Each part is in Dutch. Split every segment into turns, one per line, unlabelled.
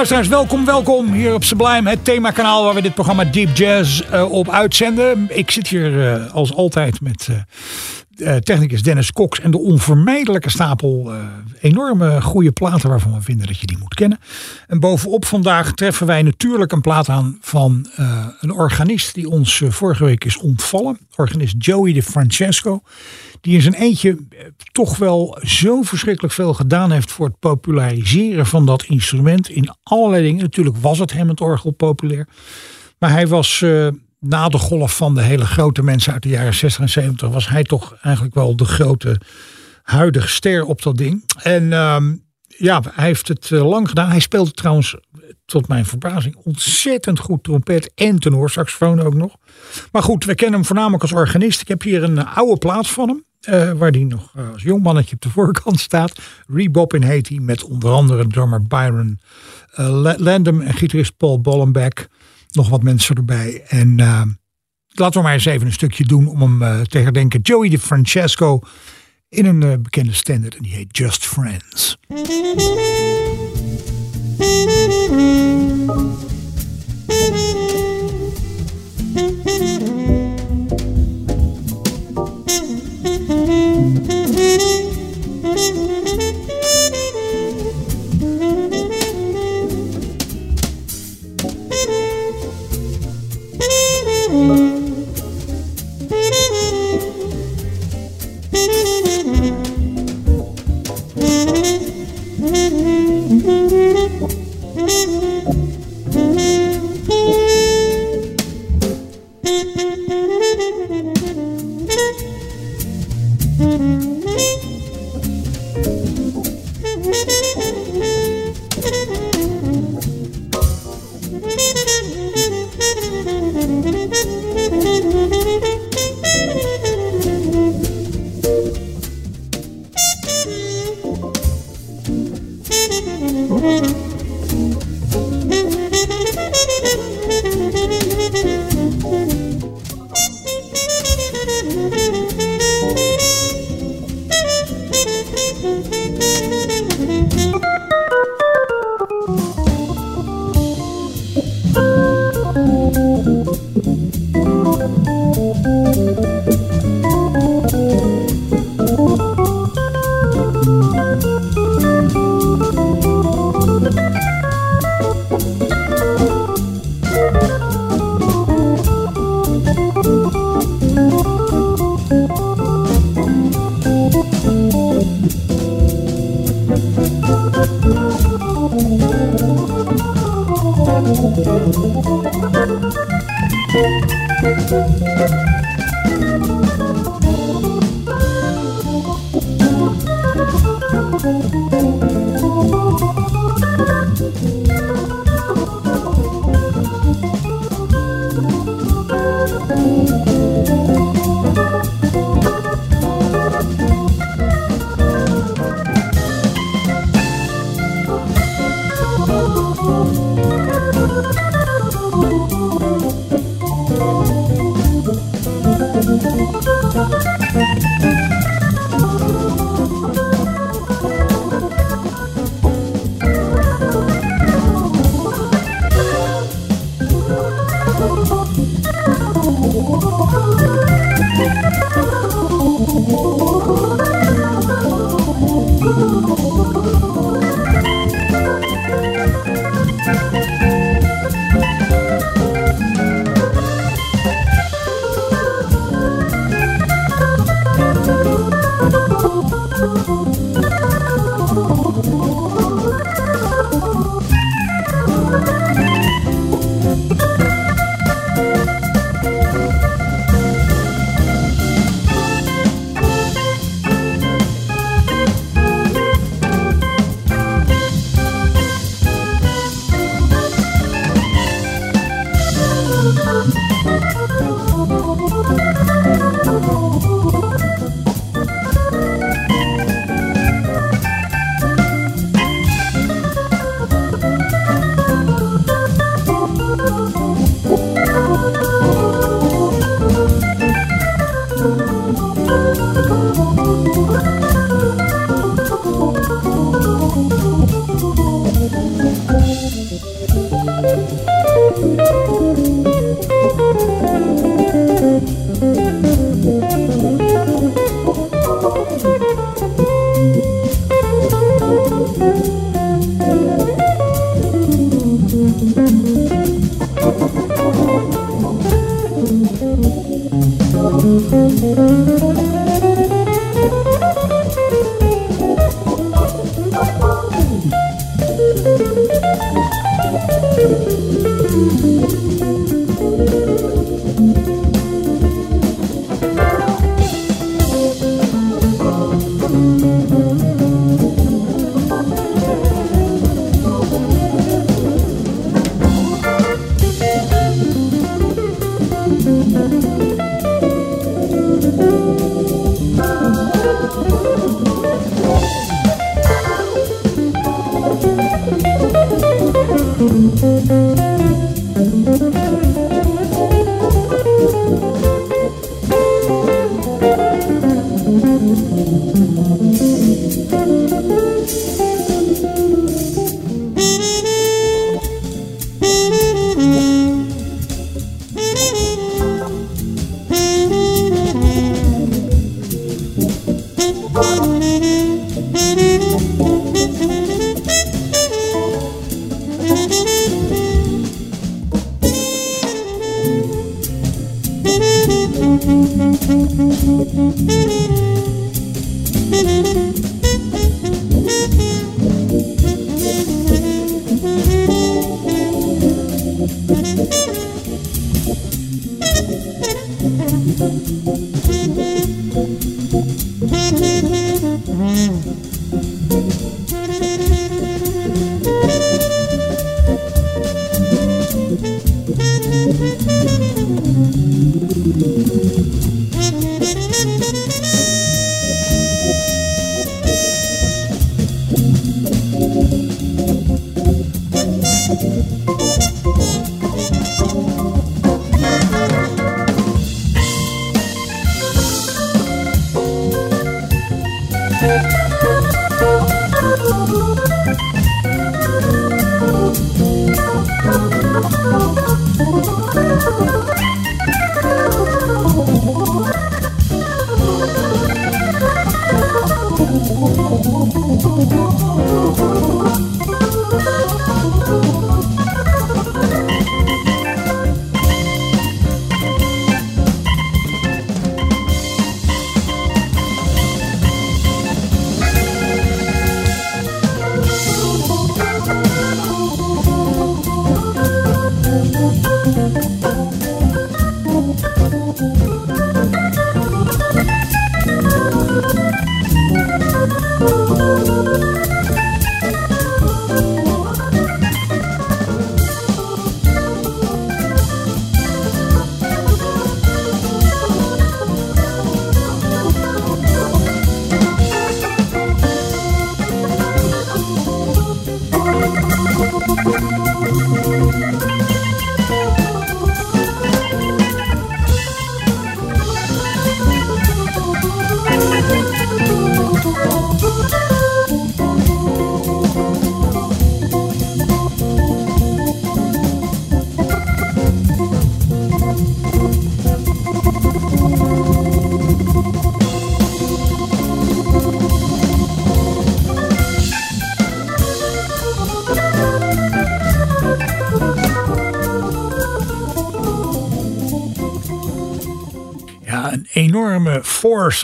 Luisteraars, welkom, welkom hier op Sublime, het themakanaal waar we dit programma Deep Jazz eh, op uitzenden. Ik zit hier eh, als altijd met eh, technicus Dennis Cox en de onvermijdelijke stapel eh, enorme goede platen waarvan we vinden dat je die moet kennen. En bovenop vandaag treffen wij natuurlijk een plaat aan van eh, een organist die ons eh, vorige week is ontvallen. Organist Joey de Francesco. Die in zijn eentje eh, toch wel zo verschrikkelijk veel gedaan heeft voor het populariseren van dat instrument. In allerlei dingen. Natuurlijk was het hem het orgel populair. Maar hij was eh, na de golf van de hele grote mensen uit de jaren 60 en 70 was hij toch eigenlijk wel de grote huidige ster op dat ding. En ehm, ja, hij heeft het eh, lang gedaan. Hij speelde trouwens, tot mijn verbazing, ontzettend goed trompet en tenorsaxofoon ook nog. Maar goed, we kennen hem voornamelijk als organist. Ik heb hier een oude plaat van hem. eh, waar die nog eh, als jong mannetje op de voorkant staat. Rebobbin heet hij. Met onder andere drummer Byron La- Landum en gitarist Paul Bollenbeck. Nog wat mensen erbij. En eh, laten we maar eens even een stukje doen om hem eh, te herdenken. Joey de Francesco in een eh, bekende standard. En die heet Just Friends. go.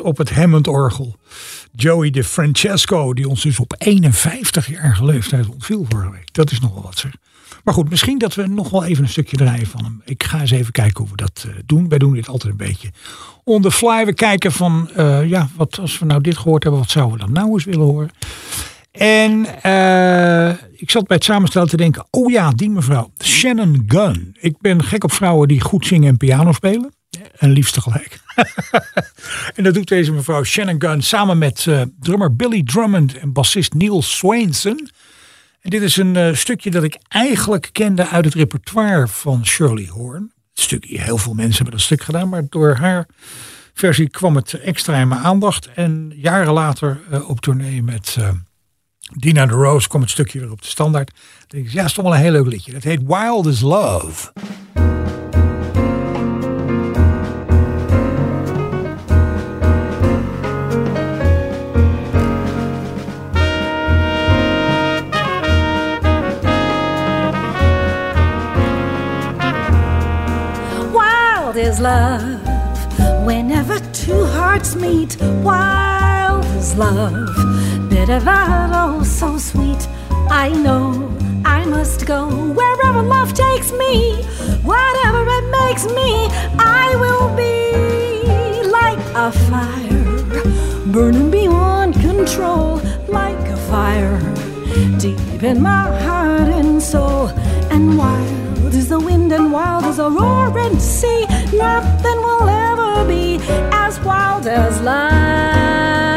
Op het Hammond-orgel. Joey De Francesco, die ons dus op 51-jarige leeftijd ontviel vorige week. Dat is nog wel wat zeg. Maar goed, misschien dat we nog wel even een stukje draaien van hem. Ik ga eens even kijken hoe we dat eh, doen. Wij doen dit altijd een beetje on the fly. We kijken van, eh, ja, wat als we nou dit gehoord hebben, wat zouden we dan nou eens willen horen? En eh, ik zat bij het samenstellen te denken, oh ja, die mevrouw, Shannon Gunn. Ik ben gek op vrouwen die goed zingen en piano spelen. En liefst tegelijk. en dat doet deze mevrouw Shannon Gunn samen met eh, drummer Billy Drummond en bassist Neil Swainson. En dit is een eh, stukje dat ik eigenlijk kende uit het repertoire van Shirley Horn. Het stukje, heel veel mensen hebben dat stuk gedaan, maar door haar versie kwam het extra in mijn aandacht. En jaren later eh, op tournee met Dina de Rose kwam het stukje weer op de standaard. Dan denk ik, ja, het is toch wel een heel leuk liedje. Dat heet Wild is Love.
Is love whenever two hearts meet. Wild is love, bitter but oh so sweet. I know I must go wherever love takes me, whatever it makes me. I will be like a fire, burning beyond control, like a fire deep in my heart and soul. And wild is the wind, and wild is a roaring sea. Nothing will ever be as wild as life.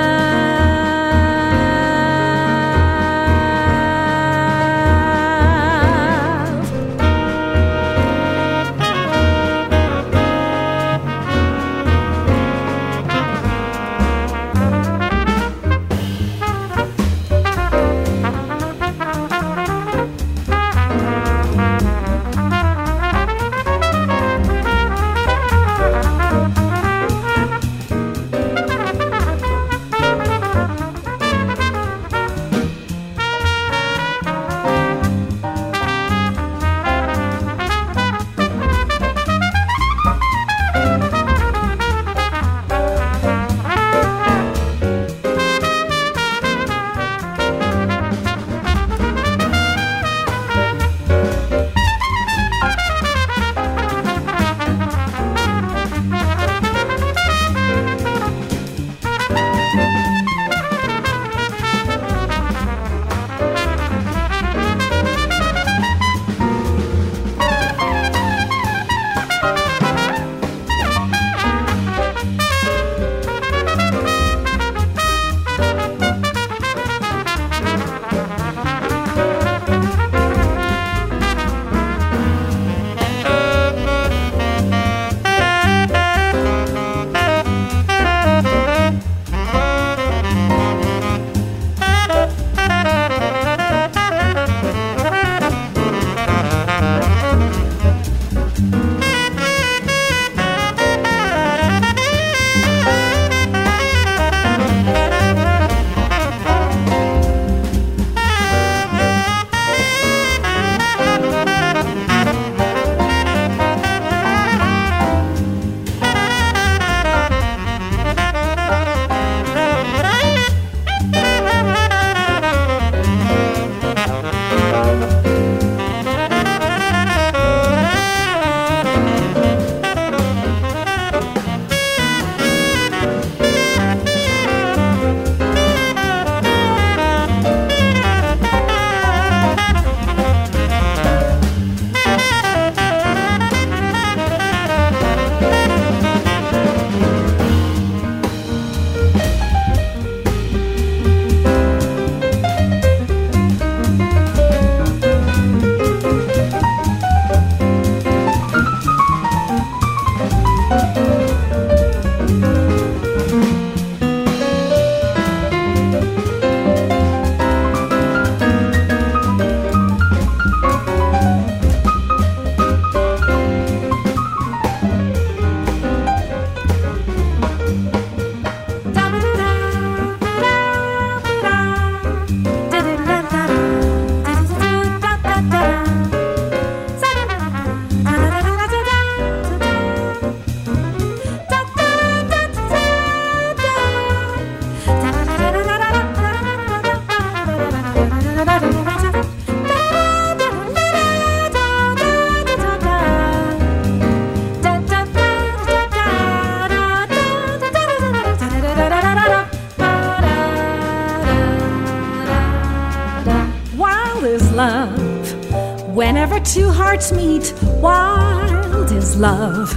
Love.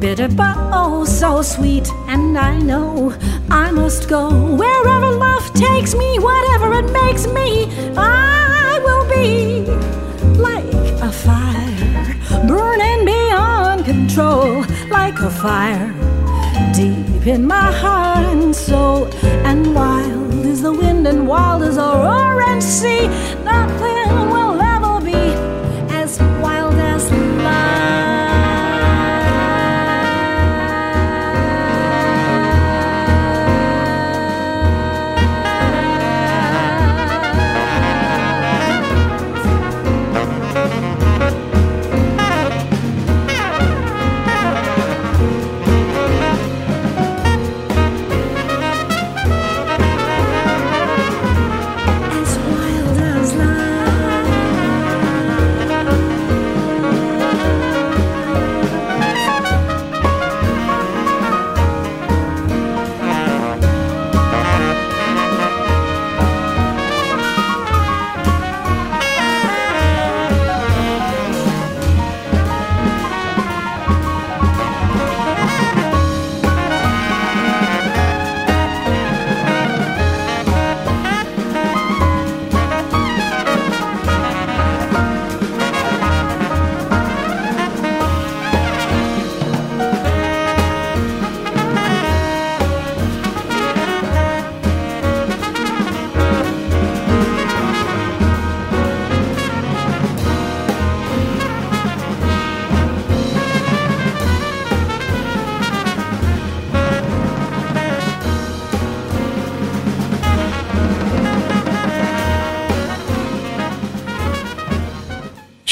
Bitter but oh so sweet, and I know I must go wherever love takes me, whatever it makes me, I will be like a fire burning beyond control, like a fire deep in my heart and soul. And wild is the wind, and wild is a roaring sea. Nothing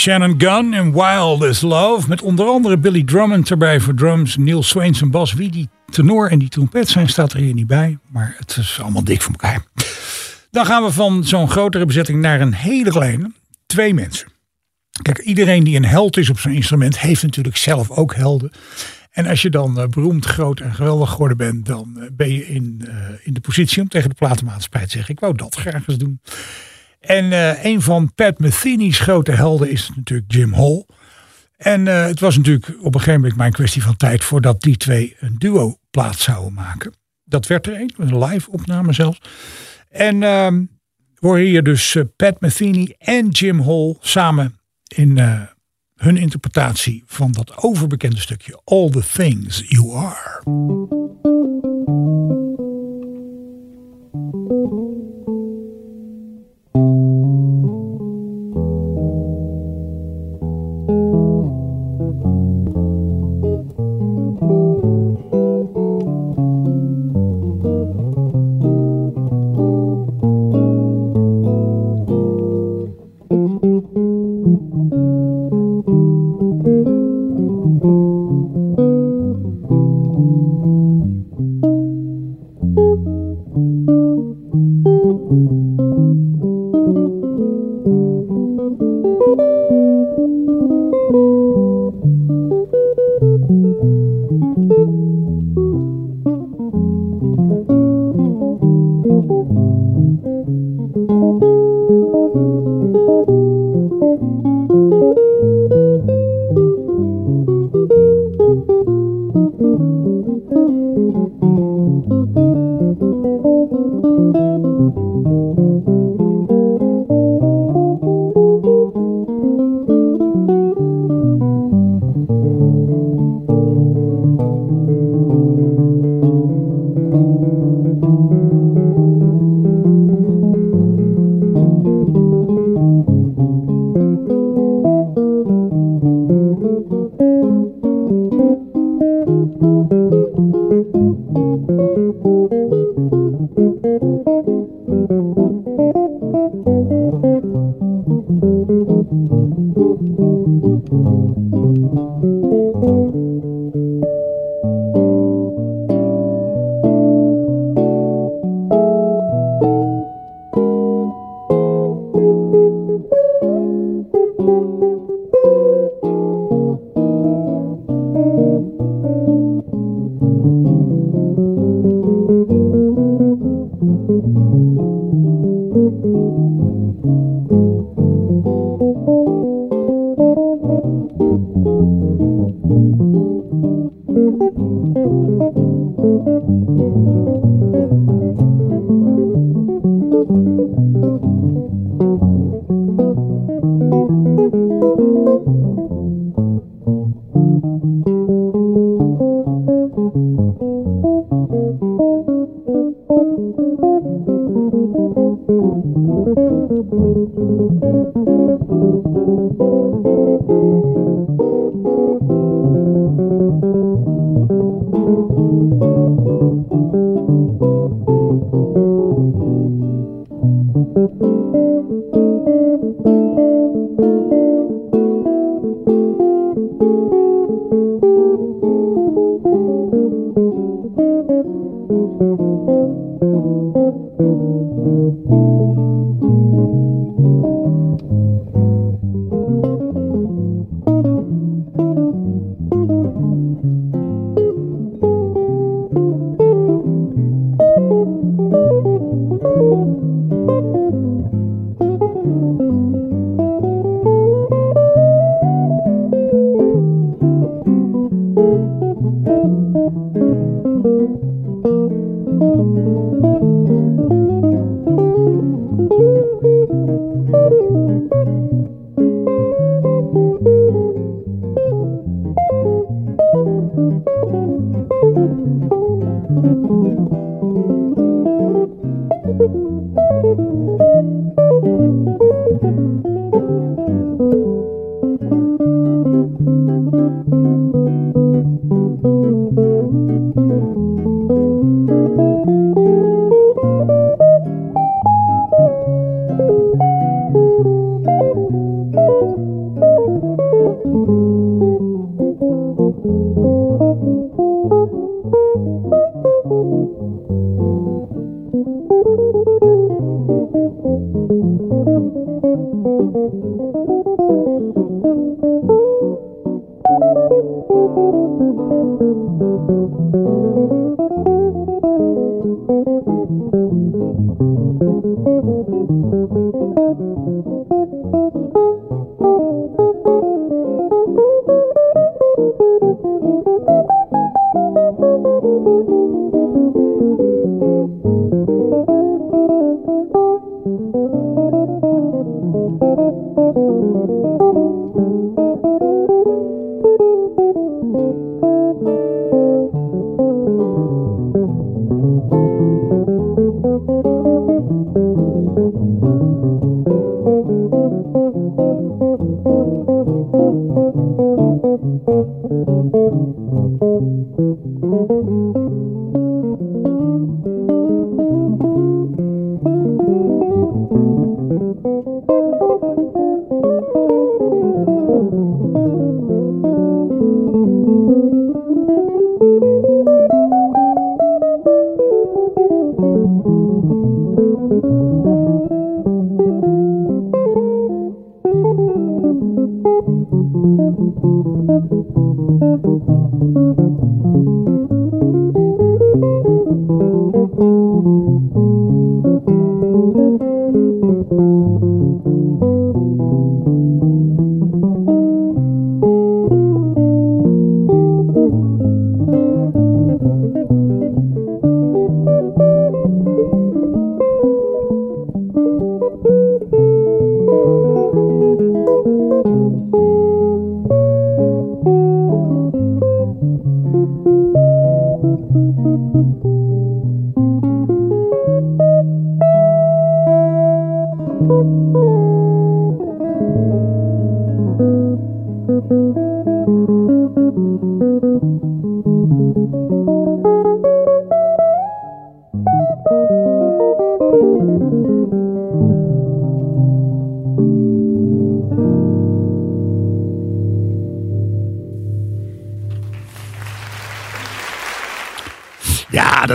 Shannon Gunn en Wild as Love. Met onder andere Billy Drummond erbij voor drums. Neil Swainson bas. Wie die tenor en die trompet zijn staat er hier niet bij. Maar het is allemaal dik voor elkaar. Dan gaan we van zo'n grotere bezetting naar een hele kleine. Twee mensen. Kijk, iedereen die een held is op zijn instrument heeft natuurlijk zelf ook helden. En als je dan eh, beroemd, groot en geweldig geworden bent, dan eh, ben je in, eh, in de positie om tegen de platenmaatschappij te zeggen: Ik wou dat graag eens doen. En eh, een van Pat Metheny's grote helden is natuurlijk Jim Hall. En eh, het was natuurlijk op een gegeven moment maar een kwestie van tijd voordat die twee een duo plaat zouden maken. Dat werd er een, een live opname zelfs. En ehm we horen hier dus eh, Pat Metheny en Jim Hall samen in hun interpretatie van dat overbekende stukje All the Things You Are.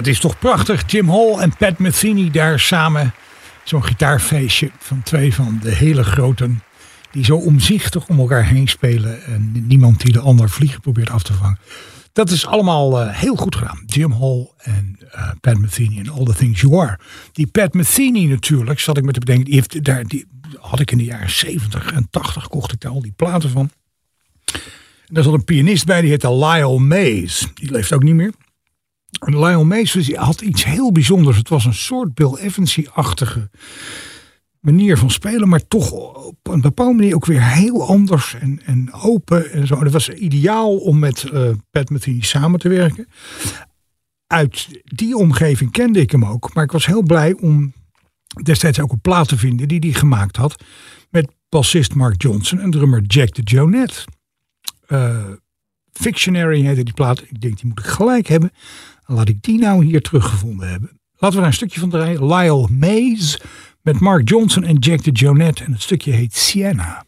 Dat is toch prachtig. Jim Hall en Pat Metheny daar samen. Zo'n gitaarfeestje van twee van de hele groten. Die zo omzichtig om elkaar heen spelen. En niemand die de ander vliegen probeert af te vangen. Dat is allemaal eh, heel goed gedaan. Jim Hall en eh, Pat Metheny en All the Things You Are. Die Pat Metheny natuurlijk, zat ik met te bedenken. Die, heeft daar, die had ik in de jaren 70 en 80 kocht ik daar al die platen van. En daar zat een pianist bij, die heette Lyle Mays. Die leeft ook niet meer. Lionel die had iets heel bijzonders. Het was een soort Bill Evansy-achtige manier van spelen, maar toch op een bepaalde manier ook weer heel anders en, en open en zo. Het was ideaal om met uh, Pat Metheny samen te werken. Uit die omgeving kende ik hem ook, maar ik was heel blij om destijds ook een plaat te vinden die hij gemaakt had met bassist Mark Johnson en drummer Jack de Jonette. Uh, Fictionary heette die plaat. Ik denk die moet ik gelijk hebben. Laat ik die nou hier teruggevonden hebben. Laten we daar een stukje van draaien. Lyle Mays met Mark Johnson en Jack de Jonette. En het stukje heet Sienna.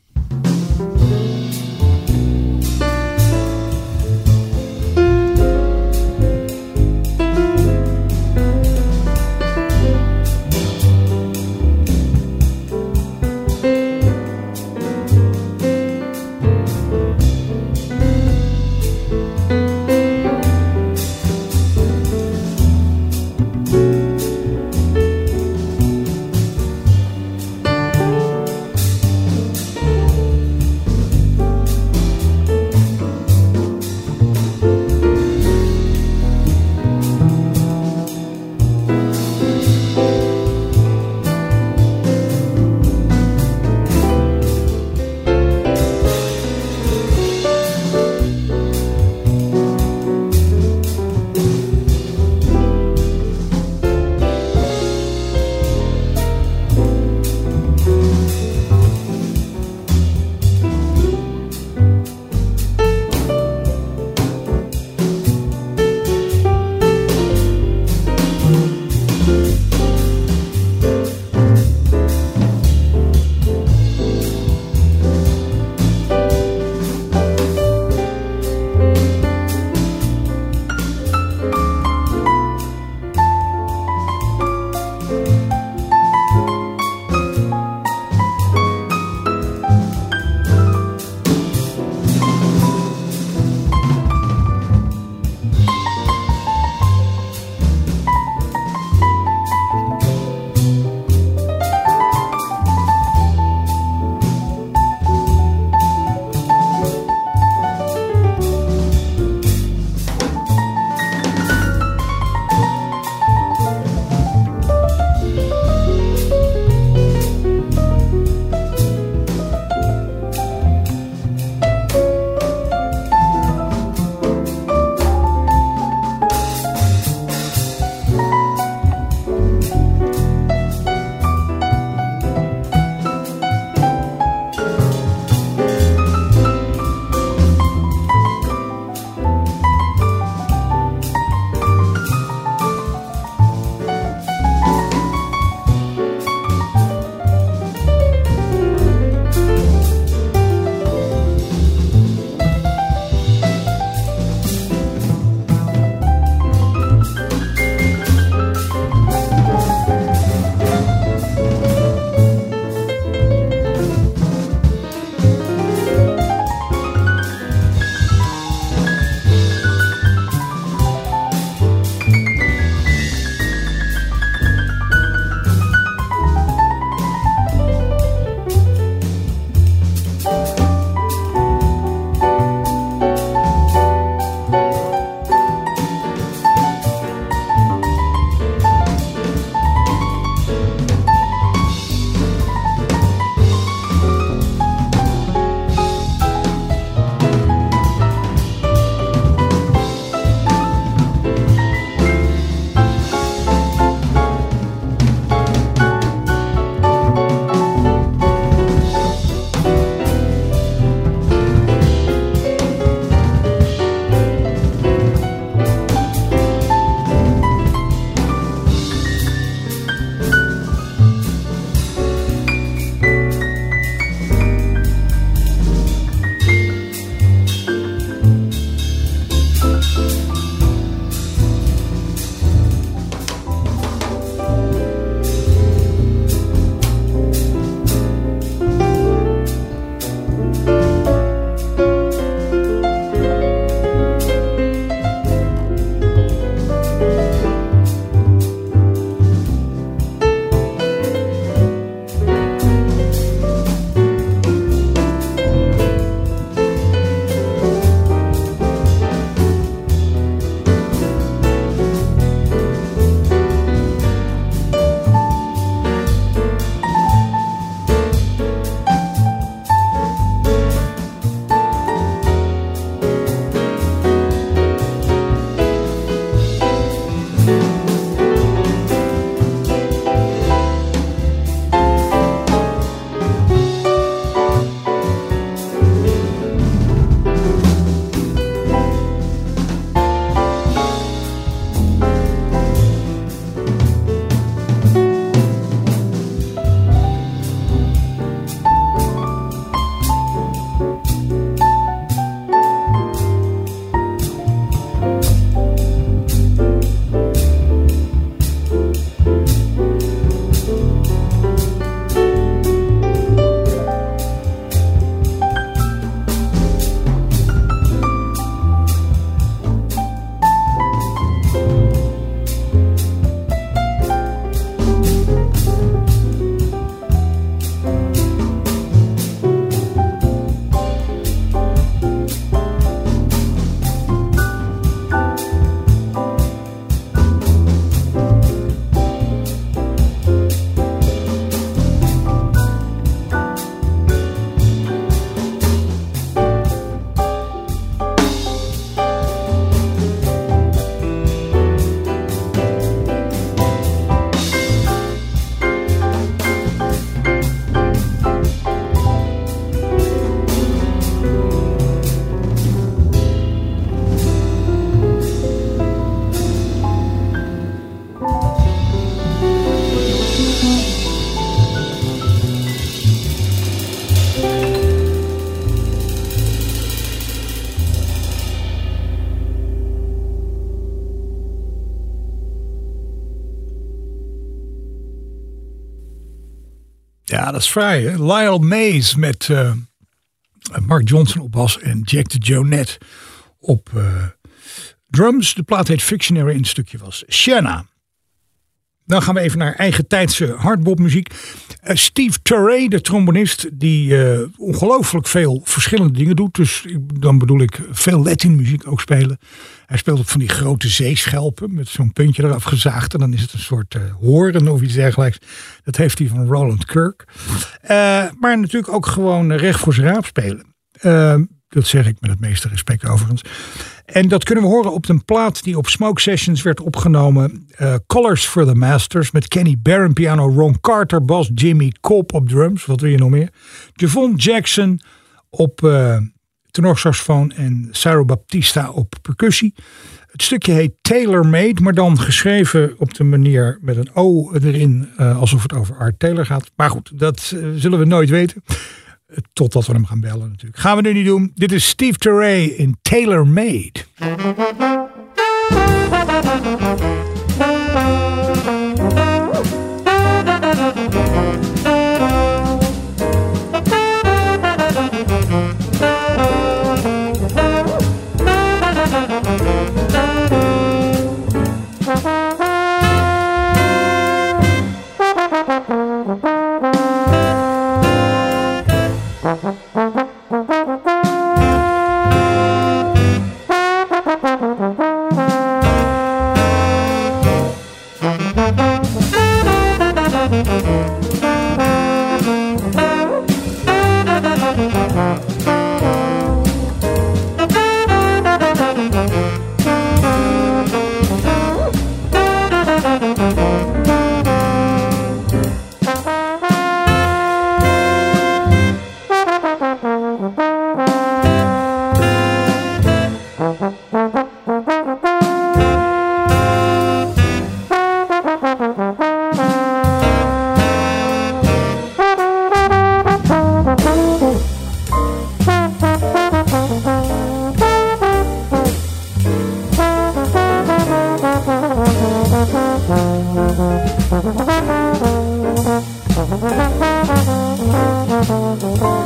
Vrij. Lionel Mays met uh, Mark Johnson op bas en Jack de Jonette op uh, drums. De plaat heet Fictionary en het stukje was Shanna. Dan gaan we even naar eigen tijdse hardbopmuziek. Uh, Steve Turray, de trombonist, die uh, ongelooflijk veel verschillende dingen doet. Dus dan bedoel ik veel Latin muziek ook spelen. Hij speelt op van die grote zeeschelpen met zo'n puntje eraf gezaagd. En dan is het een soort uh, horen of iets dergelijks. Dat heeft hij van Roland Kirk. maar natuurlijk ook gewoon recht voor zijn raap spelen. Dat zeg ik met het meeste respect overigens. En dat kunnen we horen op een plaat die op Smoke Sessions werd opgenomen. Uh, Colors for the Masters met Kenny Barron piano, Ron Carter bas, Jimmy Cobb op drums. Wat wil je nog meer? Javon Jackson op uh, tenorsaxofoon en Sarah Baptista op percussie. Het stukje heet Taylor Made, maar dan geschreven op de manier met een O erin, uh, alsof het over Art Taylor gaat. Maar goed, dat zullen we nooit weten. Totdat we hem gaan bellen natuurlijk. Gaan we nu niet doen. Dit is Steve Teray in Tailor Made. Thank you.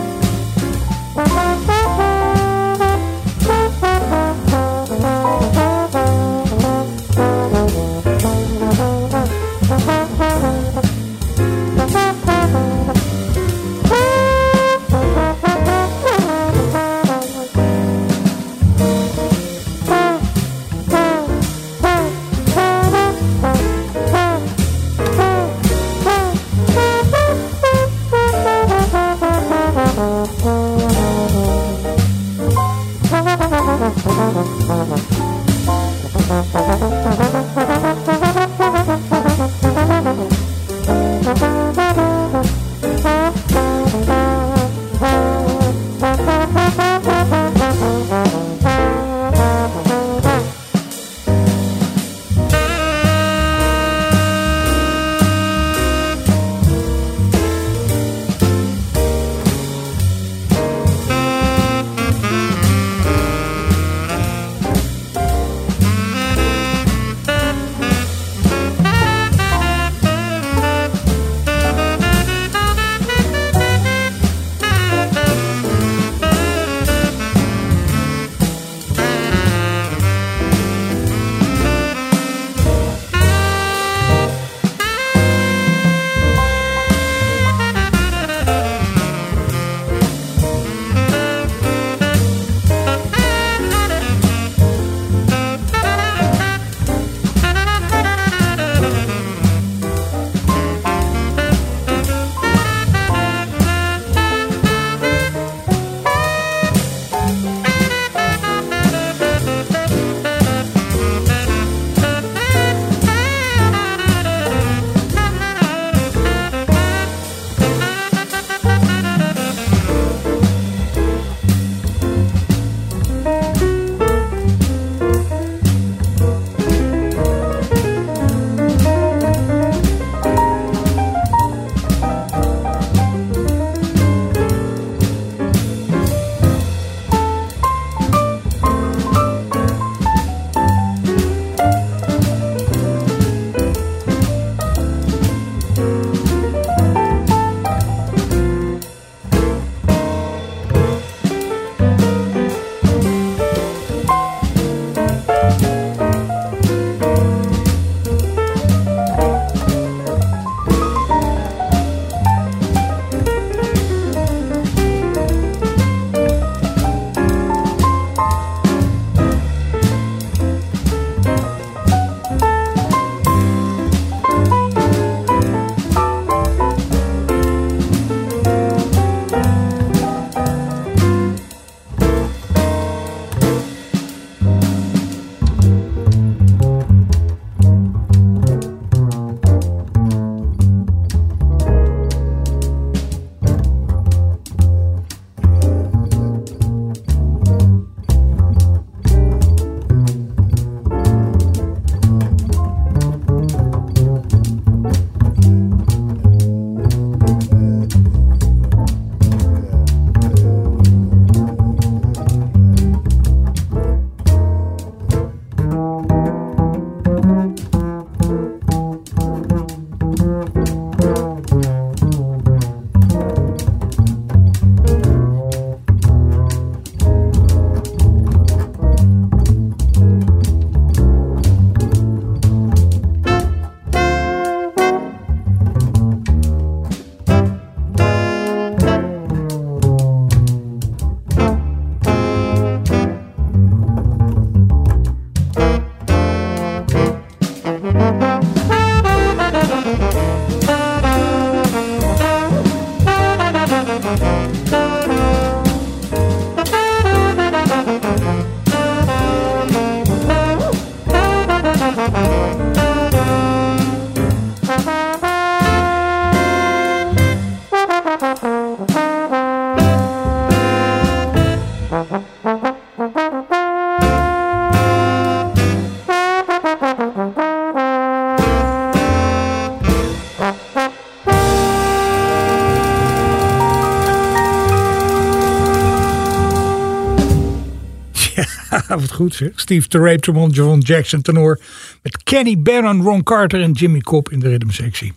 Steve Terrape, Tremont, Javon Jackson, tenor. Met Kenny Barron, Ron Carter en Jimmy Cobb in de ritmesectie.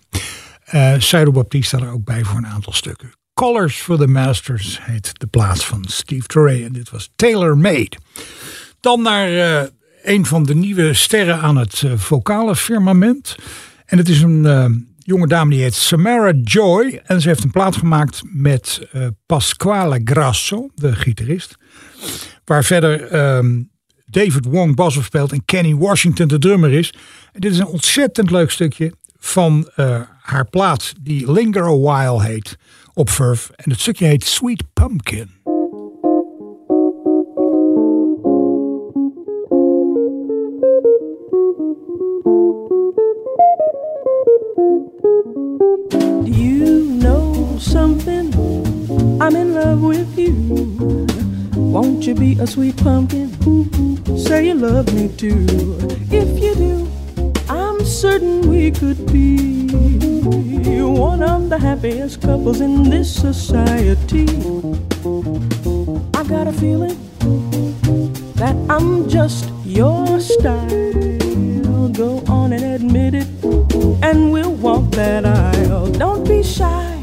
Uh, Cyro Baptiste staat er ook bij voor een aantal stukken. Colors for the Masters heet de plaats van Steve Torrey. En dit was Tailor Made. Dan naar uh, een van de nieuwe sterren aan het uh, vocale firmament. En het is een jonge dame die heet Samara Joy. En ze heeft een plaat gemaakt met Pasquale Grasso, de gitarist. Waar verder um, David Wong bas speelt en Kenny Washington de drummer is. En dit is een ontzettend leuk stukje van haar plaat die Linger a While heet op Verve. En het stukje heet Sweet Pumpkin.
You know something? I'm in love with you. Won't you be a sweet pumpkin? Say you love me too. If you do, I'm certain we could be one of the happiest couples in this society. I got a feeling that I'm just your style. Go on and admit it, and we'll walk that aisle. Don't be shy,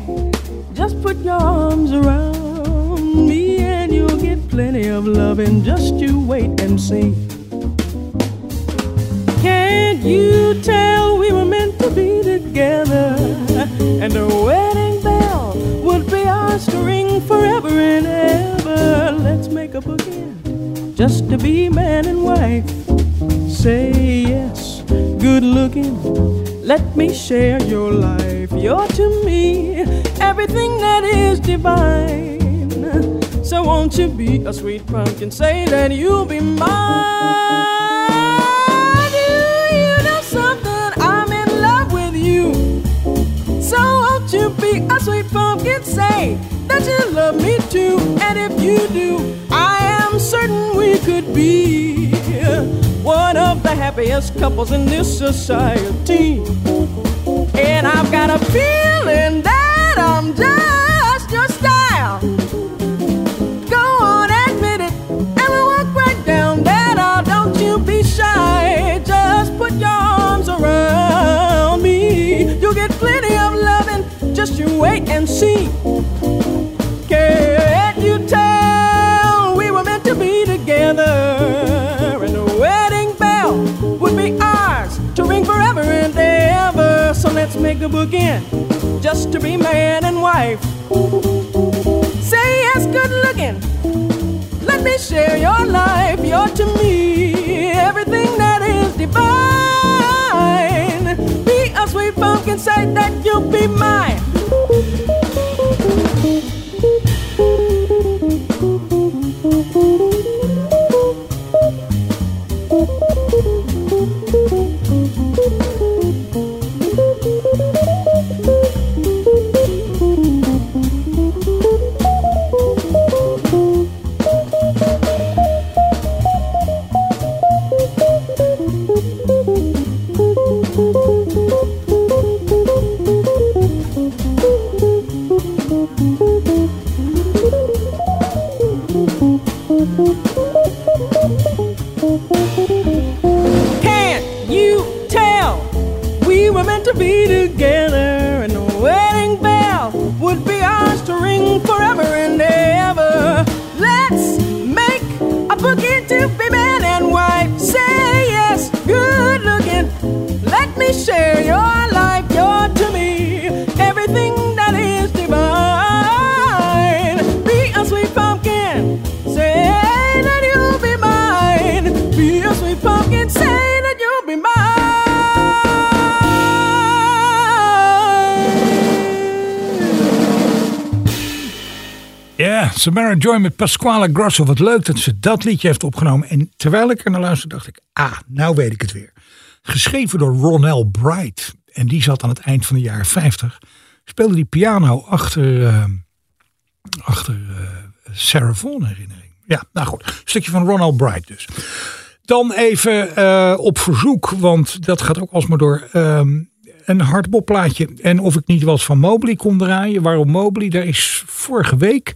just put your arms around plenty of loving. Just you wait and see. Can't you tell we were meant to be together? And a wedding bell would be ours to ring forever and ever. Let's make a bookend just to be man and wife. Say yes, good looking. Let me share your life. You're to me everything that is divine. So won't you be a sweet pumpkin? Say that you'll be mine. to be a sweet pumpkin. Say that you love me too. And if you do, I am certain we could be one of the happiest couples in this society. And I've got a feeling that I'm just man and wife. Say yes, good looking. Let me share your life. You're to me everything that is divine. Be a sweet pumpkin, say that you'll be mine.
Samara Joy met Pasquale Grosso. Wat leuk dat ze dat liedje heeft opgenomen. En terwijl ik er naar luisterde, dacht ik: ah, nou weet ik het weer. Geschreven door Ronell Bright. En die zat aan het eind van de jaren 50. Speelde die piano achter, uh, achter uh, Sarah Vaughan herinnering. Ja, nou goed. Stukje van Ronald Bright dus. Dan even uh, op verzoek, want dat gaat ook alsmaar door. Um, een hardbopplaatje. En of ik niet wat van Mobley kon draaien. Waarom Mobley? Daar is vorige week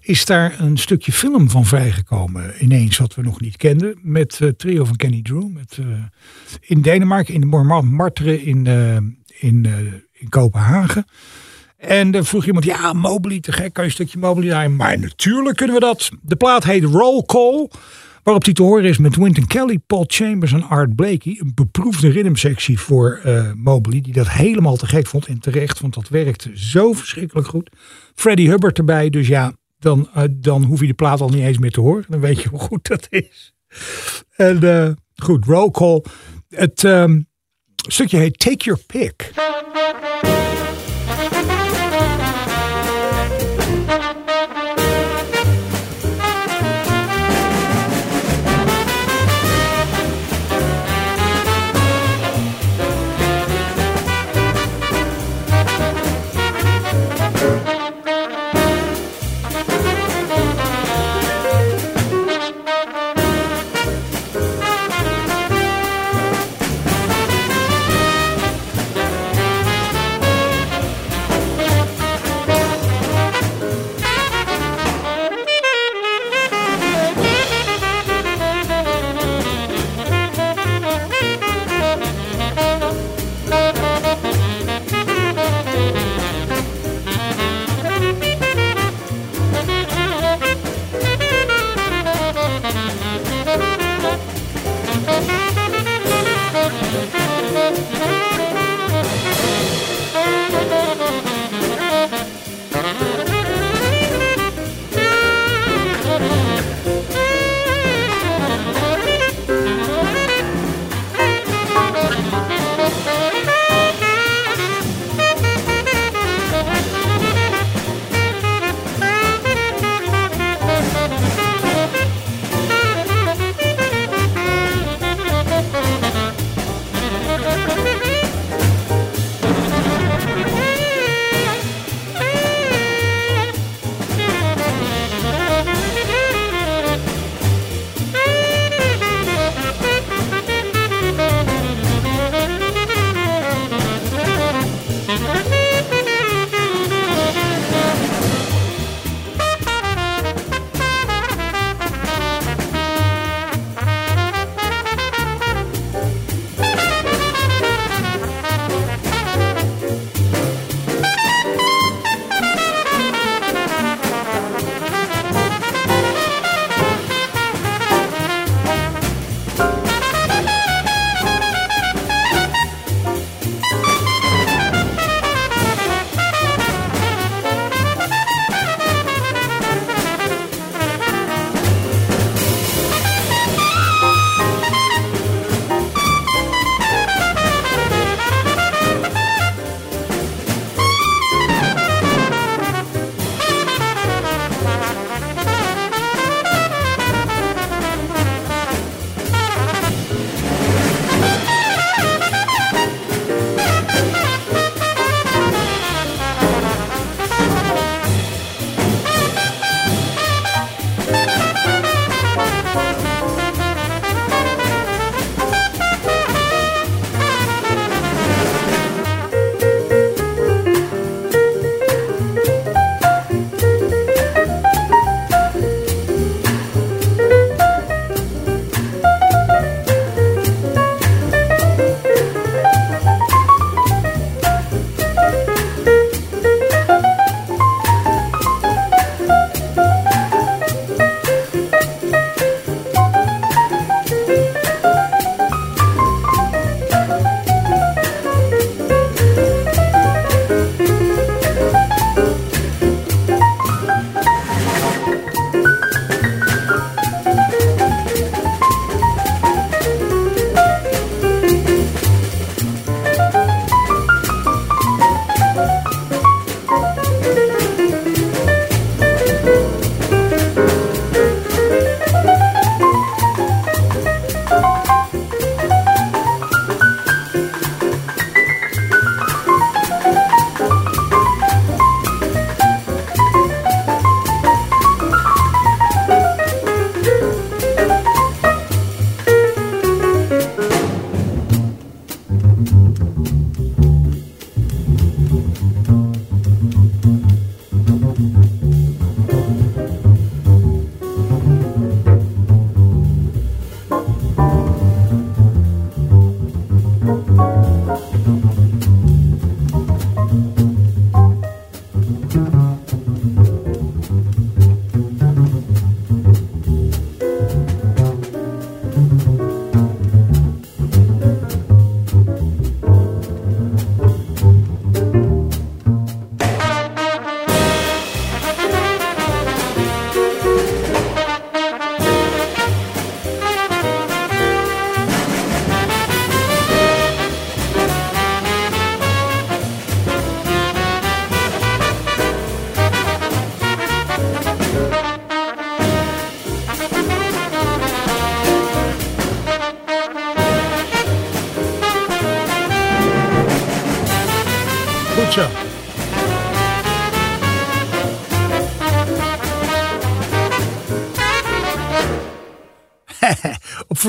is daar een stukje film van vrijgekomen. Ineens wat we nog niet kenden. Met uh, trio van Kenny Drew. Met, uh, in Denemarken, in de Martre in, uh, in, in Kopenhagen. En dan vroeg iemand, ja, Mobley, te gek, kan je een stukje Mobley draaien? Maar natuurlijk kunnen we dat. De plaat heet Roll Call. Waarop die te horen is met Wynton Kelly, Paul Chambers en Art Blakey. Een beproefde rhythmsectie voor uh, Mobley. Die dat helemaal te gek vond en terecht. Want dat werkte zo verschrikkelijk goed. Freddie Hubbard erbij. Dus ja, dan, uh, dan hoef je de plaat al niet eens meer te horen. Dan weet je hoe goed dat is. En uh, goed, roll call. Het um, stukje heet Take Your Pick.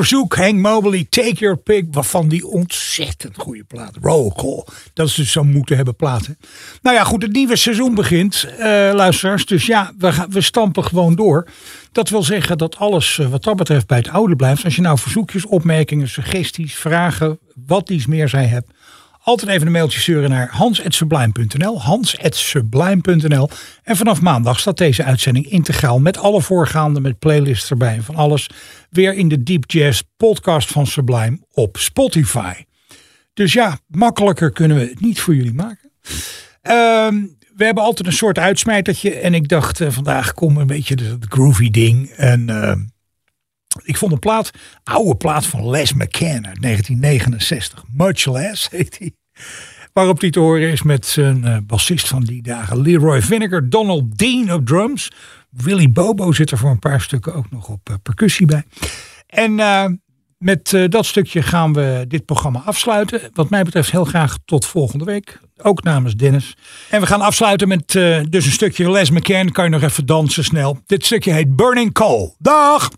Verzoek Hank Mobley, Take Your Pick, waarvan die ontzettend goede plaat. Roll Call. Dat is dus moeten hebben platen. Nou ja, goed, het nieuwe seizoen begint, eh, luisteraars. Dus ja, we, gaan, we stampen gewoon door. Dat wil zeggen dat alles eh, wat dat betreft bij het oude blijft. Als je nou verzoekjes, opmerkingen, suggesties, vragen, wat iets meer zij hebt. Altijd even een mailtje sturen naar hans.sublime.nl. Hans.sublime.nl. En vanaf maandag staat deze uitzending integraal met alle voorgaande, met playlists erbij en van alles. Weer in de Deep Jazz podcast van Sublime op Spotify. Dus ja, makkelijker kunnen we het niet voor jullie maken. Ehm, we hebben altijd een soort uitsmijtertje. En ik dacht, eh, vandaag kom een beetje de groovy ding. En ehm, ik vond een plaat, oude plaat van Les McCann uit 1969. Much Less heet hij. Waarop die te horen is met zijn eh, bassist van die dagen. Leroy Vinegar, Donald Dean op drums. Willy Bobo zit er voor een paar stukken ook nog op eh, percussie bij. En eh, met dat stukje gaan we dit programma afsluiten. Wat mij betreft heel graag tot volgende week. Ook namens Dennis. En we gaan afsluiten met dus een stukje Les McCann. Kan je nog even dansen snel. Dit stukje heet Burning Coal. Dag!